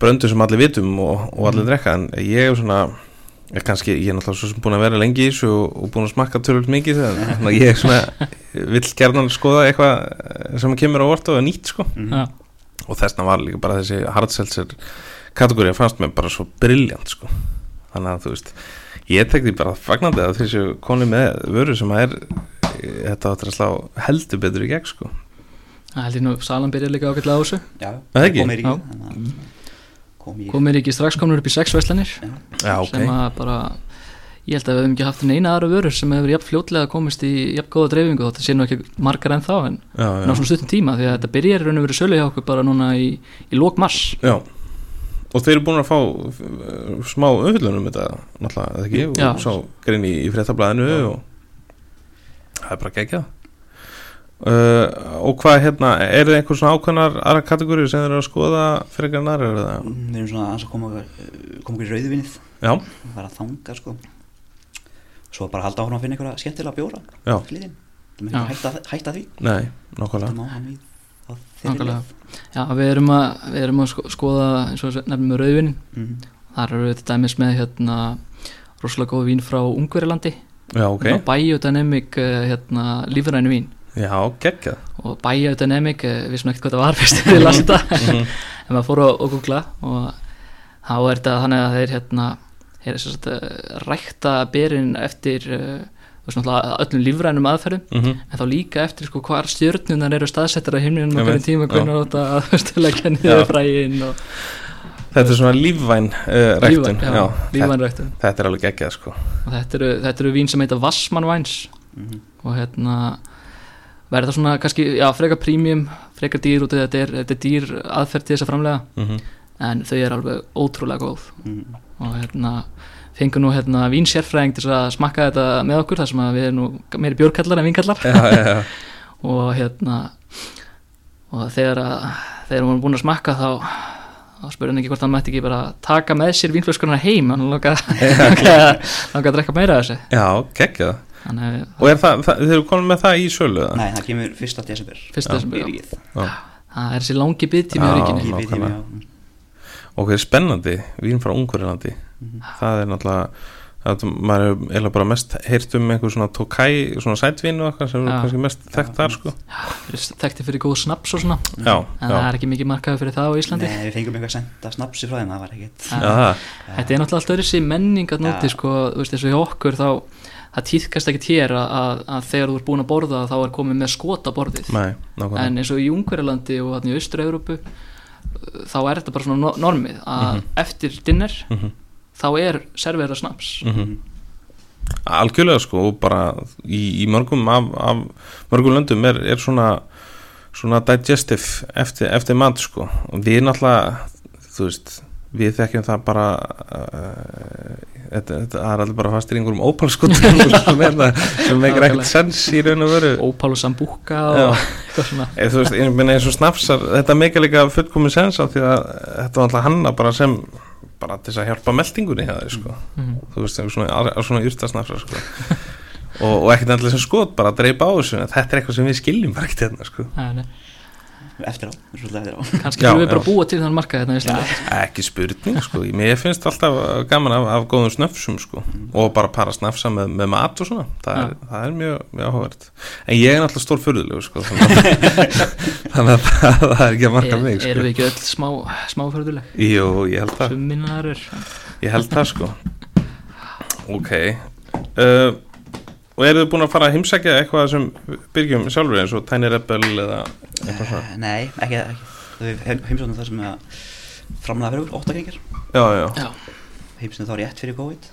bröndu sem allir vitum og, og allir drekka en ég er svona ég, kannski, ég er náttúrulega svo sem búin að vera lengi í þessu og, og búin að smakka tölvöld mikið þannig að ég er svona vill gerðan skoða eitthvað sem kemur á orð og er nýtt sko. Já. og þessna var líka bara þessi hardseltser kategóri fannst mér bara svo briljant sko þannig að þú veist ég tek því bara fagnandi að þessu koni með vöru sem að er þetta áttur að slá heldur betur í gegn sko. Það held ég nú, Salan byrjaði líka ágætlega á þessu. Já, Það ekki? komir ekki kom Komir ekki strax komnur upp í sex verslanir. Já. Ok. Sem að bara ég held að við hefum ekki haft neina aðra vörur sem hefur jafn fljótlega komist í jafn góða dreifingu þótt það sé nú ekki margar en þá en já, ná já. svona stuttum tíma því að þetta byrjar í raun og verið sölu hjá okkur bara núna í, í lók mars. Já og þeir eru búin að fá uh, smá umfyllunum þetta náttúrulega eða ekki? Já. og svo grein í, í fréttablaðinu og það er bara geggjað. Uh, og hvað hérna er það einhver svona ákveðnar aðra kategóri sem þeir eru að skoða frekar nær er það Mm, Við erum svona að koma okkur, koma okkur í rauðvinnið já, Það er að þanga sko. Svo bara halda áfram að finna einhverja skemmtilega bjóra Já. Hliðin Það Já. er hætta, hætta því. Nei, nákvæmlega Nákvæmlega. Já, við erum að, við erum að sko- skoða eins og nefnum með rauðvinnin leið. Mhm. þar eru við til dæmis með hérna rosalega góð vín frá Ungverilandi já, ok, okay. Biodynamic eh, hérna, lífrænu vín já, geggjað og Biodynamic, eh, við svona ekkert hvað það var fyrst við lasum þetta Mhm. en maður fór að, googla og þá er þetta þannig að þeir hérna er þess að rækta berin eftir uh, öllum lífrænum aðferðum Mhm. en þá líka eftir sko hvar stjörnunar eru staðsettar á himninum á hverjum tíma hvernig átt að þú veist, leggja niður fræin og þetta er svona lífvæn uh, ræktun. lífvæn, já, já, þetta, lífvæn ræktun. þetta er alveg geggjað sko. Og þetta eru, þetta eru vín sem heita Vassmann Væns Mhm. og hérna verða svona kannski, já, frekar prímjum frekar dýr út af þetta er, þetta er dýr aðferð til þess að framlega mm en þau er alveg ótrúlega góð. Mhm. og hérna fengum nú hérna vínsérfræðing til að smakka þetta með okkur þar sem að við erum nú meiri bjórkallar en vínkallar já, já, já. og hérna og þegar að þegar hún var búin að smakka þá þá spurði hann ekki hvort hann mætti ekki bara taka með sér vínflöskurna heim hann langaði að drekka meira af þessu já, geggjað þannig að og er það, það þeir eru komin með það í sölu eða? Nei, það kemur fyrsta desember fyrsta Já. sem í byrja ríkið Já. það er þessi langi byggtími á Já. ríkinu Í nákvæmlega. byggtími, já. Og hvað er spennandi, vín frá Ungverðilandi Mhm. það er náttúrulega að maður hefur bara mest heyrt um einhver svona Tokai, svona sætvín og eitthvað sem er Já. kannski mest þekkt þar sko. Þekkti fyrir góð snaps og svona. Já, en já, það er ekki mikið markaði fyrir það á Íslandi. Nei, við fengum eitthvað senda snapsi frá þeim, það var ekkert. Já. já, það. Þetta er náttúrulega alltaf öðru menning að núti Já. sko, þú veist eins og hjá okkur þá það týðkast ekkert hér að, að, að þegar þú ert búin að borða þá er komið með skota borðið. Nei, nákvæmlega. En eins og í Ungverjalandi og í Austur-Európu þá er þetta bara svona no- normið að Mhm. eftir dinner Mhm. þá er servera snaps Mhm. algjörlega sko bara í, í mörgum af, af mörgum löndum er, er svona svona digestive eftir, eftir mat sko og við náttúrulega þú veist, við þekkjum það bara uh, þetta, þetta er allir bara fastir í einhverjum ópalskotum sem meikir ekkert sens í raun og veru Opal og Sambuca Já. og eitthvað svona Eð, veist, ég meina eins og snapsar þetta meikir líka fullkomin sens af því að þetta var alltaf hanna bara sem bara til þess að hjálpa meldingunni hjá þeir sko Mhm. þú veist, svona, svona yrtasnafsar sko. og, og ekkert endilega sem skot bara að dreipa á þessu, þetta er eitthvað sem við skiljum bara ekkert hérna, sko. Nei. Eftir á, eftir á. Kannski þurfum við bara búa til þann markað hérna í Íslandi. Ekki spurning, sko. Mér finnst alltaf gaman af, af góðum snöfsum sko, og bara para snafsa með, með mat og svona, það er, það er mjög, mjög áhugavert, en ég er náttúrulega stór furðulegu, sko þannig að, þannig að það, það er ekki að marka mig, er, sko. erum við ekki öll smá, smáförðuleg Jú, ég held það. Er. Ég held það sko. Ok. Uh, Og eru þið búin að fara að heimsækja eitthvað sem byrgjum sjálfur eins og Tiny Rebel eða eitthvað svona? Eh, Nei, ekki, ekki. Við heimsóknum það sem að framlega fyrir okkur, óttakringar Já, já, já, Heimsóknum þá rétt fyrir COVID.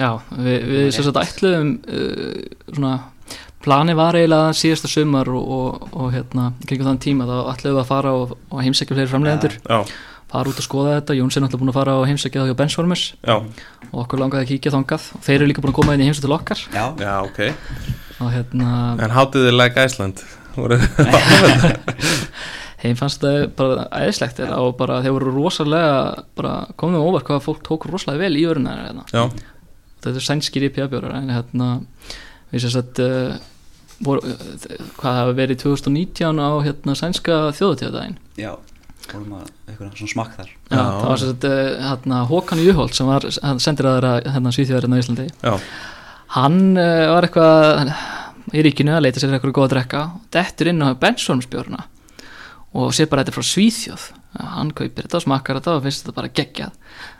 Já við, við sagt ætluðum uh, svona plani var eiginlega síðasta sumar og, og, og hérna, kringum þann tíma þá ætluðum við að fara og, og heimsækja fleiri framleiðendur. Já, fara út að skoða þetta, Jóns er náttúrulega búin að fara og heimsækja það hjá Benchwarmers já, og okkur langaði að kíkja þangað. Og þeir eru líka búin að koma inn í heimsækja til okkar. Já, já, ok. Og hérna, En hátið þið like Iceland? Voru- þeim fannst það bara æðislegt er, og bara þeir voru rosalega bara komið um óvart hvað fólk tók rosalega vel í öruna hérna. Já, þetta er sænskir IPA bjórar en hérna við sem sagt uh, voru, hvað hafa verið 2019 á hérna sænska þjóðutíðadaginn Já, vorum að eitthvað svona smakk þar. Já, Já. það var sem sagt uh, hérna, Håkan Juholt sem var sendir að þeirra hérna, svíþjóðarinn á Íslandi. Já, hann uh, var eitthvað í ríkinu að leita sér eitthvað góð að drekka dettur inn á Bensholmsbjörna og sér bara þetta frá Svíþjóð. Hann kaupir þetta og smakkar þetta og finnst þetta bara geggjað.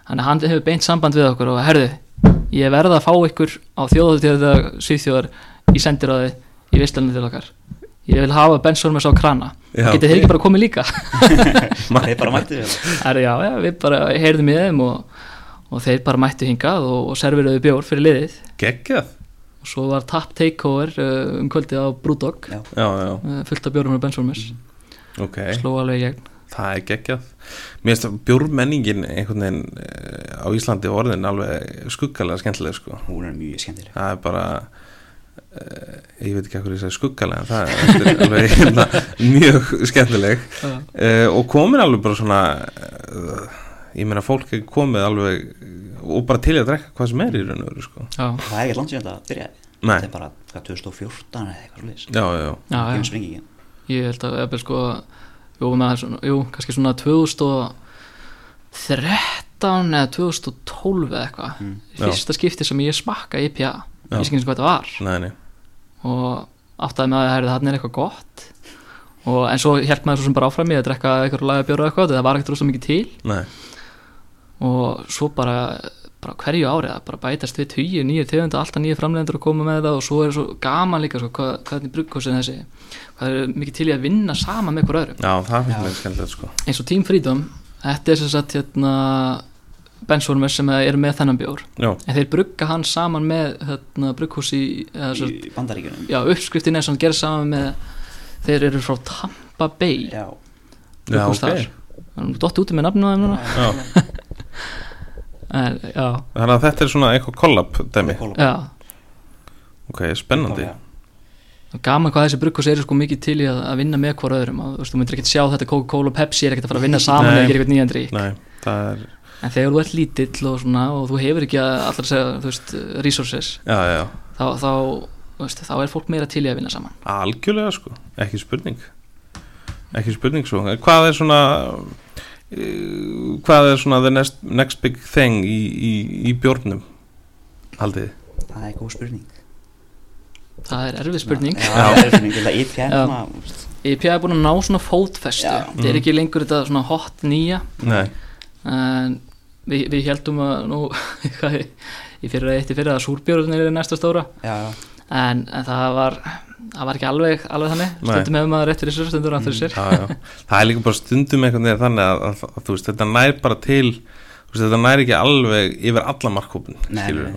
Þannig að hann hefur beint samband við okkur og herðu, ég verða að fá ykkur á þjóðutíða Svíþjóðar í sendiráði í visslunni til okkar ég vil hafa Bensholms á krana. Já. getið þeir ekki bara komið líka? Þeir bara mættu við já, við bara heyrðum í þeim og, og þeir bara mættu hingað og, og serviruðu bjór fyrir liðið. Geggjað. Og svo var tap takeover uh, um kvöldið á já, uh, fullt af bjórum með Bensholmes ok. Sló alveg í gegn. Það er geggjað. Mér finnst að bjórmenningin einhvern veginn eh, á Íslandi orðin alveg skuggalega skemmtileg sko. Hún er mjög skemmtileg. Það er bara ég veit ekki hvað ég segi skuggalega það er alveg hérna, mjög skemmtileg. Uh, og komin alveg bara svona uh, ég meina fólk er komið alveg og bara til að drekka hvað sem er í raun og veru sko. já, Það er ekki langt síðan byrjaði. Nei, Þetta er bara hvað, 2014 eða eitthvað slúðis já, já, já, já, já. ég held að eða, sko, jú, svona, jú, kannski svona 2013 eða 2012 eða eitthvað. Mm. fyrsta skipti sem ég smakka IPA. Ég og hvað þetta var. Nei, nei. Og áttaði með að það er eitthvað gott. Og, en svo hjælt maður svo sem bara áfram í að drekka eitthvað laga bjóra eitthvað það var ekkert rosa mikið til. Nei, og svo bara, bara hverju árið að bara bætast við tíu nýjir tegunda, alltaf nýjir framlegendur að koma með það og svo er svo gaman líka sko, hvað, hvernig bruggkossin þessi. Hvað er mikið til í að vinna saman með hver öðrum já, það finnst mér skemmtilegt sko. eins og Team Freedom, þetta er sem sagt hérna Bensvormer sem eru með þennan bjór. Já, en þeir brugga hann saman með hérna, sem sagt, Í bandaríkjunum. Já, uppskriftin er sem hann gerir saman með þeir eru frá Tampa Bay. Já, já, brugghús ok. Þar. hann er dott úti með nafnum þeim núna. Já. en, Þannig að þetta er svona eitthvað kollab dæmi Kóla- já. Ok, spennandi. Gaman hvað þessi brugghús eru sko mikið til í að, að vinna með hver öðrum. Og þú myndir ekkert sjá þetta Coca-Cola og Pepsi er ekkert að fara að vinna saman eða gera eitthvað nýjan drikk Nei, það er, en þegar þú ert lítill og svona og þú hefur ekki að allar að segja, veist, resources já, já. þá, þá, veist, þá er fólk meira til í að vinna saman. Algjörlega sko, ekki spurning. Ekki spurning svo Hvað er svona uh, Hvað er svona the next, next big thing í, í, í bjórnum Haldið Það er góð spurning. Það er erfið spurning. Já, það er spurning. Þetta er IPA Já. svona, IPA er búin að ná svona fótfestu. Þetta er ekki lengur þetta svona hot nýja. Nei, en við, við heldum að nú hvað, í fyrir að eitt í fyrir að súrbjörnir er næsta stóra. Já, já, en, en það var það var ekki alveg, alveg þannig. Stundum hefur maður rétt fyrir sér, stundum rátt fyrir sér. já, já. Það er líka bara stundum einhvern veginn þannig að, að, að, þú veist, þetta nær bara til þú veist, þetta nær ekki alveg yfir alla markkópin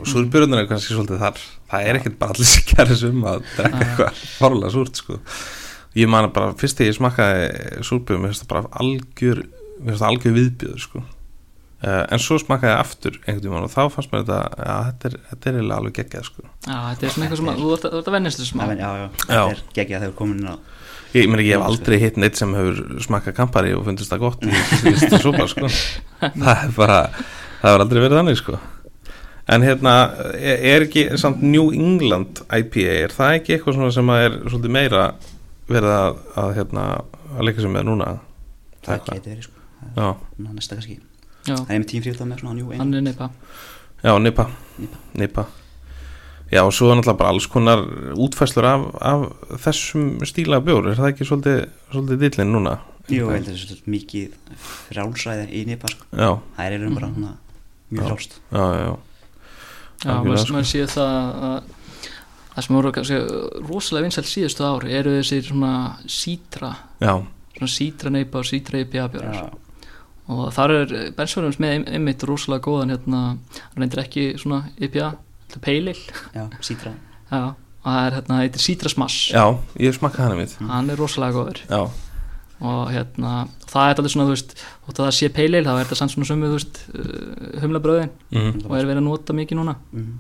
og súrbjörnum er kannski svolítið þar. Það er ekkert bara allir sem gerir sem að drekka Já. eitthvað fárlega súrt sko. ég man að bara fyrst þegar ég smakkaði súrbjörnum, mér finnst það bara algjör mér finnst það algjör viðbjöður sko. Uh, en svo smakkaði ég aftur einhvern tímann og þá fannst mér þetta ja, þetta er, þetta er alveg geggjað sko. Já, þetta er svona eitthvað sem að, þú ert að, að vennast þessu smá já, já, já. Já. Þetta er geggjað þegar komin inn á Ég, meni, ég hef aldrei hitt neitt sem hefur smakkað kampari og fundist það gott í síðustu sopa sko. það er bara það hefur aldrei verið þannig sko. en hérna er, er ekki samt New England IPA er það ekki eitthvað svona sem að er svolítið meira verið að, að, hérna, að leika sem með núna Það eitthvað. geti verið sko Það já, er næsta kannski Já, Það er með tíum fríðan með svona New hann England. Er neipa já, nipa Nippa. nipa já og svo er náttúrulega bara alls konar útfæslur af, af þessum stíla bjór. Er það ekki svolítið, svolítið dillin núna? Jú, ég held að þetta er mikið frjálsræði í Nipa sko. Já, Það er einhverjum bara hana, mjög Já. frjálst. Já, já, Já, Algjörlega, maður, sko. sé það að það sem voru kannski rosalega vinsælt síðustu ári eru þessir svona sítra já, svona sítra neipa og sítra IPA bjórar Já, og þar er Bensfjörðums með ein- einmitt rosalega góðan hérna, hann reyndir ekki svona IPA, þetta er peilil já, sítra já, og það er hérna, heitir Sítra Smash já, ég smakkaði hana mitt hann er rosalega góður. Já, og hérna, það er alveg svona þú veist, þótt að það sé peilil, þá er þetta samt svona sömu, þú veist, uh, humlabröðin mm. og er verið að nota mikið núna Mhm.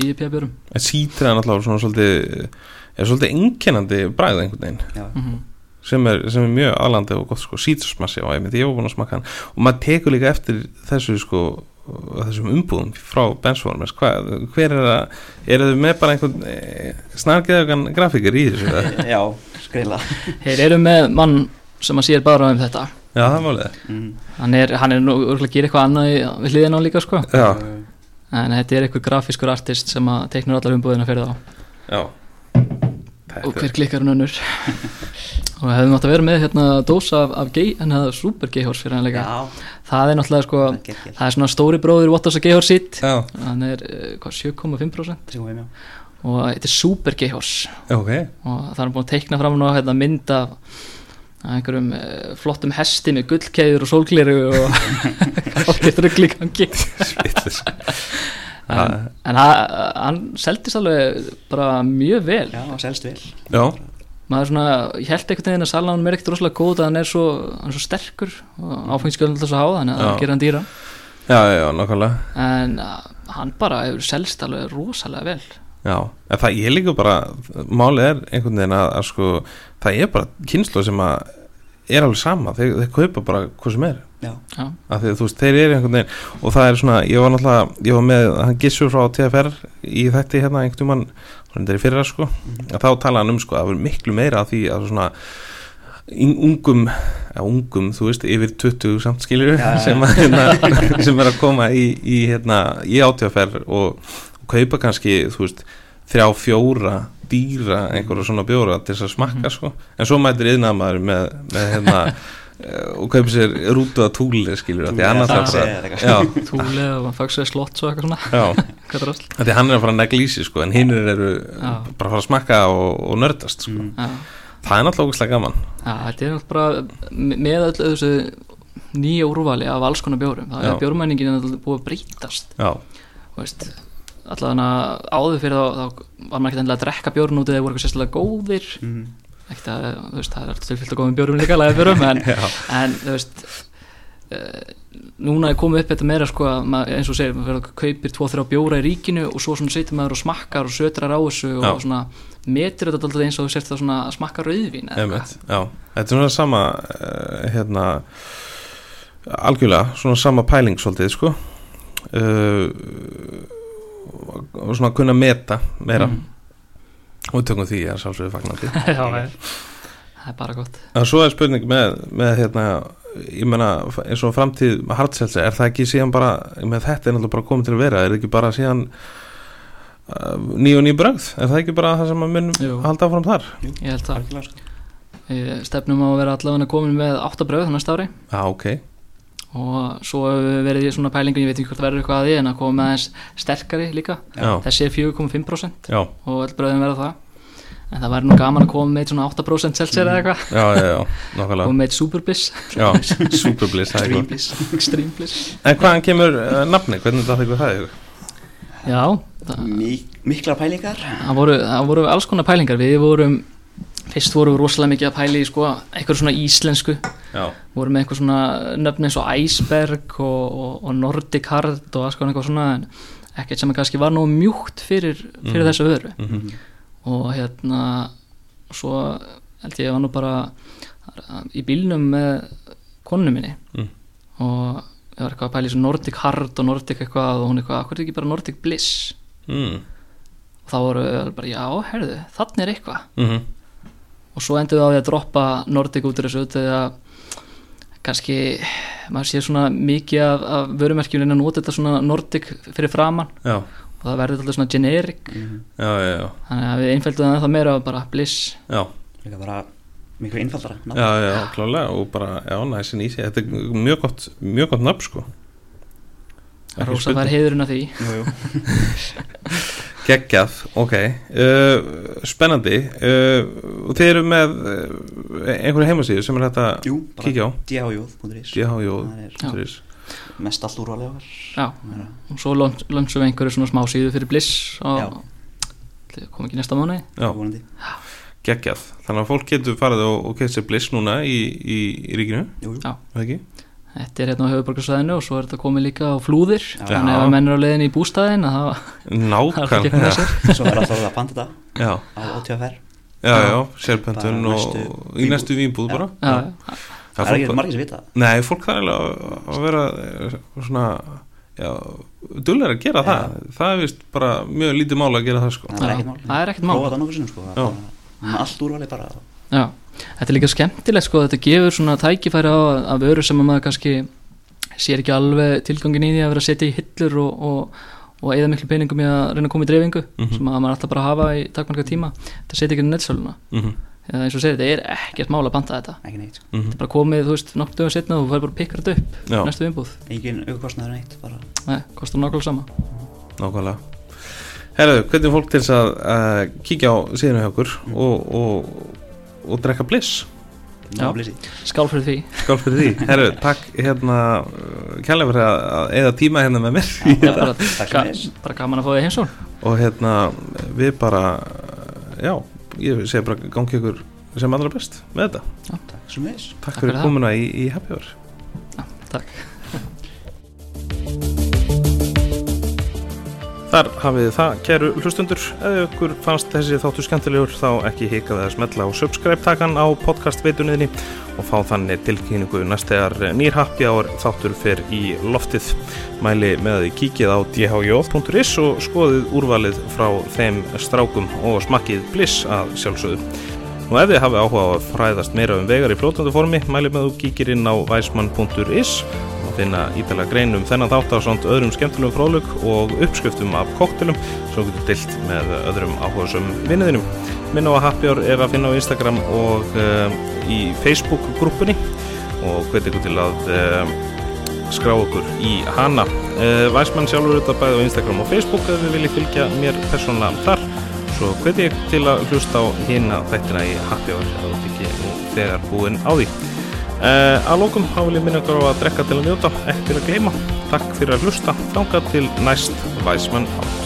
í IPA bjórum en sítra er náttúrulega svona svolítið er svolítið einkennandi bræð einhvern veginn. Já, mm sem er, sem er mjög aðlandi og gott sko, sítrusmassi á einmitt, ég var búin að smaka hann. Og maður tekur líka eftir þessu sko þessum umbúðum frá Benchwarmers Hvað, hver er það, eru þau með bara einhvern e, snargeðugan grafíkir í þessu eða? Já, skrila Þeir eru með mann sem að sér bara um þetta. Já, það er málið. Mm. Hann er, hann er nú örgulega að gera eitthvað annað í- við hliðina á líka sko. Já, En þetta er eitthvað grafískur artist sem að teiknur allar umbúðina fyrir þá. Já Og hver klikkar hann önnur? Og hefðum átt að vera með hérna dósa af, af en það er super gayhors fyrir hann Já, Það er náttúrulega sko, það er svona stóri bróður Wattos að gayhors sitt. Hann er eh, hvað, 7,5% Sigum við, já. og þetta er super gayhors ok. Og það er búin að teikna fram nú hérna, mynd af af einhverjum uh, flottum hesti með gullkeður og sólgliru og allt getur ruggli gangi en, en ha- hann seldist alveg bara mjög vel. Já, selst vel. Já, maður svona, ég held einhvern veginn að salan er ekkert rosalega góð að hann er svo, hann er svo sterkur og áfengiskjölinn alltaf svo háða þannig að það gerir hann dýra. Já, já, já, nákvæmlega. En uh, hann bara hefur selst alveg rosalega vel. Já, en það ég líka bara málið er einhvern veginn að, að sko það er bara kynslu sem að er alveg sama, þeir, þeir kaupa bara hvað sem er. Já, já, af því að þú veist, þeir eru einhvern veginn og það er svona, ég var náttúrulega ég var með, hann gissur frá TFR í þetta hérna einhvern mann, hann er í fyrra sko, að þá tala hann um sko að það verður miklu meira af því að svona ungum, ja, ungum þú veist, yfir 20 samt skilur Já, já. sem, að, hérna, sem er að koma í, í hérna, í átíðaferð og, og kaupa kannski, þú veist þrjá fjóra dýra einhverja svona bjóra til þess að smakka sko. En svo mætir yðnaðmaður með, með hérna eh, og kaupa sér rútuða túli skilur, því Túli, eitthvað. já, túli og fagsveið slott og eitthvað svona. Er því hann er að fara að negla í sig sko, en hinn eru Já. bara að fara að smakka og, og nördast sko. Mm. það er náttúrulega ógæslega gaman. Já, þetta er náttúrulega með öll þessu nýja úrvali af alls konar bjórum það er bjórmæningin náttúrulega búið að breytast. Þú veist allavega áður fyrir þá, þá var maður ekki endilega að drekka bjórn út eða voru eitthvað sérstaklega góðir. Mm. ekkert að, þú veist, það er alltaf fyllt að góðum bjórum líka laga bjórum, en, já, en þú veist uh, núna er komið upp þetta meira sko að maður, eins og segir, maður fyrir að kaupir tvo þrjá bjóra í ríkinu og svo situr maður og smakkar og sötrar á þessu Já. og svona metur þetta alltaf eins og þú sért það svona að smakka já. Þetta er svona sama uh, hérna algjörlega, svona sama pæling svolítið sko. Uh, og svona kunna meta meira Mm. og tökum því að sjálfsögðu fagnandi Já, það er- bara gott en svo er spurning með, með hérna, ég meina eins og framtíð hardselsi, er það ekki síðan bara með þetta er náttúrulega bara komið til að vera er það ekki bara síðan uh, ný og ný brögð, er það ekki bara það sem að munum Jú. halda áfram þar? ég held það, sko. Stefnum á að vera allavega komin með átta bröð þannig ári Já, ok, og svo hefur við verið í svona pælingu ég veit ekki hvort það verður eitthvað að því en að koma með aðeins sterkari líka. Já, þessi er 4,5% já. og öll bröðin verða það. En það væri nú gaman að koma með svona 8% seltser eða eitthvað. Já, já, já, nákvæmlega. Og með superbliss. Já, superbliss, það er Extreme bliss. extreme bliss. En hvaðan kemur uh, nafni, hvernig þetta ykkur það ykkur? já, það, Mik Miklar pælingar. Það, voru, það voru alls konar pælingar. Við vorum fyrst vorum við rosalega mikið að pæli í sko, eitthvað svona íslensku. Já, vorum með eitthvað svona nöfn eins og Iceberg og, og, og Nordic Hard og konar eitthvað svona ekkert sem kannski var nóg mjúkt fyrir, fyrir Mhm. þessu vöru. Mm og hérna svo held ég var nú bara í bílnum með konu minni. Mm. og ég var eitthvað að pæla í svo Nordic Hard og Nordic eitthvað og hún eitthvað, hvað er ekki bara Nordic Bliss? Mm. og þá voru við bara, já, herðu, þannig er eitthvað. Mm og svo endur við á því að droppa Nordic út úr þessu eða kannski maður sé svona mikið af, af vörumerkjum en að nota þetta svona Nordic fyrir framann Já, og það verður alltaf svona generic. Mhm. já, já, já, þannig að við einfældum það meira af bara Bliss. Já, Líka bara miklu einfaldara nafn. já, já, klálega. Og bara, já, næsin í sig Þetta er mjög gott, mjög gott nafn, sko. Rósa fær heiðurinn af því. Jú, jú. Geggjað, ok. Uh, Spennandi. Uh, Þið eru með uh, einhverju heimasíðu sem er þetta Jú, bara kíkja á. Já. mest allt úrvalið. Okkar Já, og svo lönsum við einhverju svona smá síðu fyrir Bliss Já. og það kom ekki næsta mánu geggjað. Þannig að fólk getur farið og, og kemst sér bliss núna í, í, í ríkinu, Jú, jú. Já. það? Þetta er hérna á höfuborgarsvæðinu og svo er þetta komið líka á flúðir Já. þannig að menn er á leiðin í bústæðin það það Nákvæmlega Svo er alltaf að panta þetta Já, á OTFR Já, Já. já, sérpöntun og í næstu vínbúð bara Já, það er ekki margir sem vita það Nei, fólk þarf alveg að- vera eh, svona já, dullir að gera Já. það það er vist bara mjög lítið mál að gera það sko það er Já, ekkert mál það er ekkert mál. prófa það nokkuð sinnum sko það Já. er allt úrvali bara Já, þetta er líka skemmtilegt sko, þetta gefur svona tækifæri á að, að vöru sem að maður kannski sér ekki alveg tilgangin í því að vera að setja í hillur og, og, og eða miklu peningum í að reyna að koma í dreifingu Mhm. sem að maður alltaf bara hafa í takmarka tíma. Þetta setja ekki í nettsöluna Mhm, eða eins og segir, þetta er ekkert mál að banta þetta. Ekki neitt sko. mhm. þetta er bara komið, þú veist, nokkuð dögum setna og þú fær bara að pikka þetta upp Já, næstu vinnbúð, engin aukostnaður neitt bara. Nei, kostar nákvæmlega sama. Nákvæmlega. Herðu, hvernig er fólk til þess að uh, kíkja á síðan hjá okkur og, og, og drekka bliss. Já. skál fyrir því. Skál fyrir því. Herðu, takk hérna kærlega fyrir að, eða tíma hérna með mér. Já, bara, Takk ga, bara gaman að fá þig heimsón og hérna við bara já, ég segi bara gangi ykkur sem allra best með þetta. Þess Takk, Takk fyrir komuna í, í Happy Hour. Takk Þar hafið það, kæru hlustundur ef ykkur fannst þessi þáttu skemmtilegur þá ekki hikaði að smetla á subscribe-takan á podcast-veitunniðni og fá þannig tilkynningu næst þegar nýr Happy Hour þáttur fer í loftið. Mæli með að þið kíkið á dhj.is og skoðið úrvalið frá þeim strákum og smakkið bliss að sjálfsögðu. Nú ef þið hafið áhuga á að fræðast meira um vegar í flótandi formi, mæli með að þú kíkir inn á weismann.is og finna ítalega grein um þennan þátt á svont öðrum skemmtilegum fróðlug og uppskriftum af koktelum sem getur dilt með öðrum áhugasum vinniðinum. Minn á að Happy Hour er að finna á Instagram og uh, í Facebook-grúpunni og hvet ykkur til að uh, skrá okkur í hana. Uh, Weismann sjálfur þetta bæði á Instagram og Facebook ef þið viljið fylgja mér persónulega þar Svo hveti ég til að hlusta á hina þættina í Happy Hour að þú ekki nú þegar búinn á því. Uh, að lókum þá vil ég minna ykkur á að drekka til að njóta, ekki til að gleyma. Takk fyrir að hlusta, þangað til næst Væsmann átt.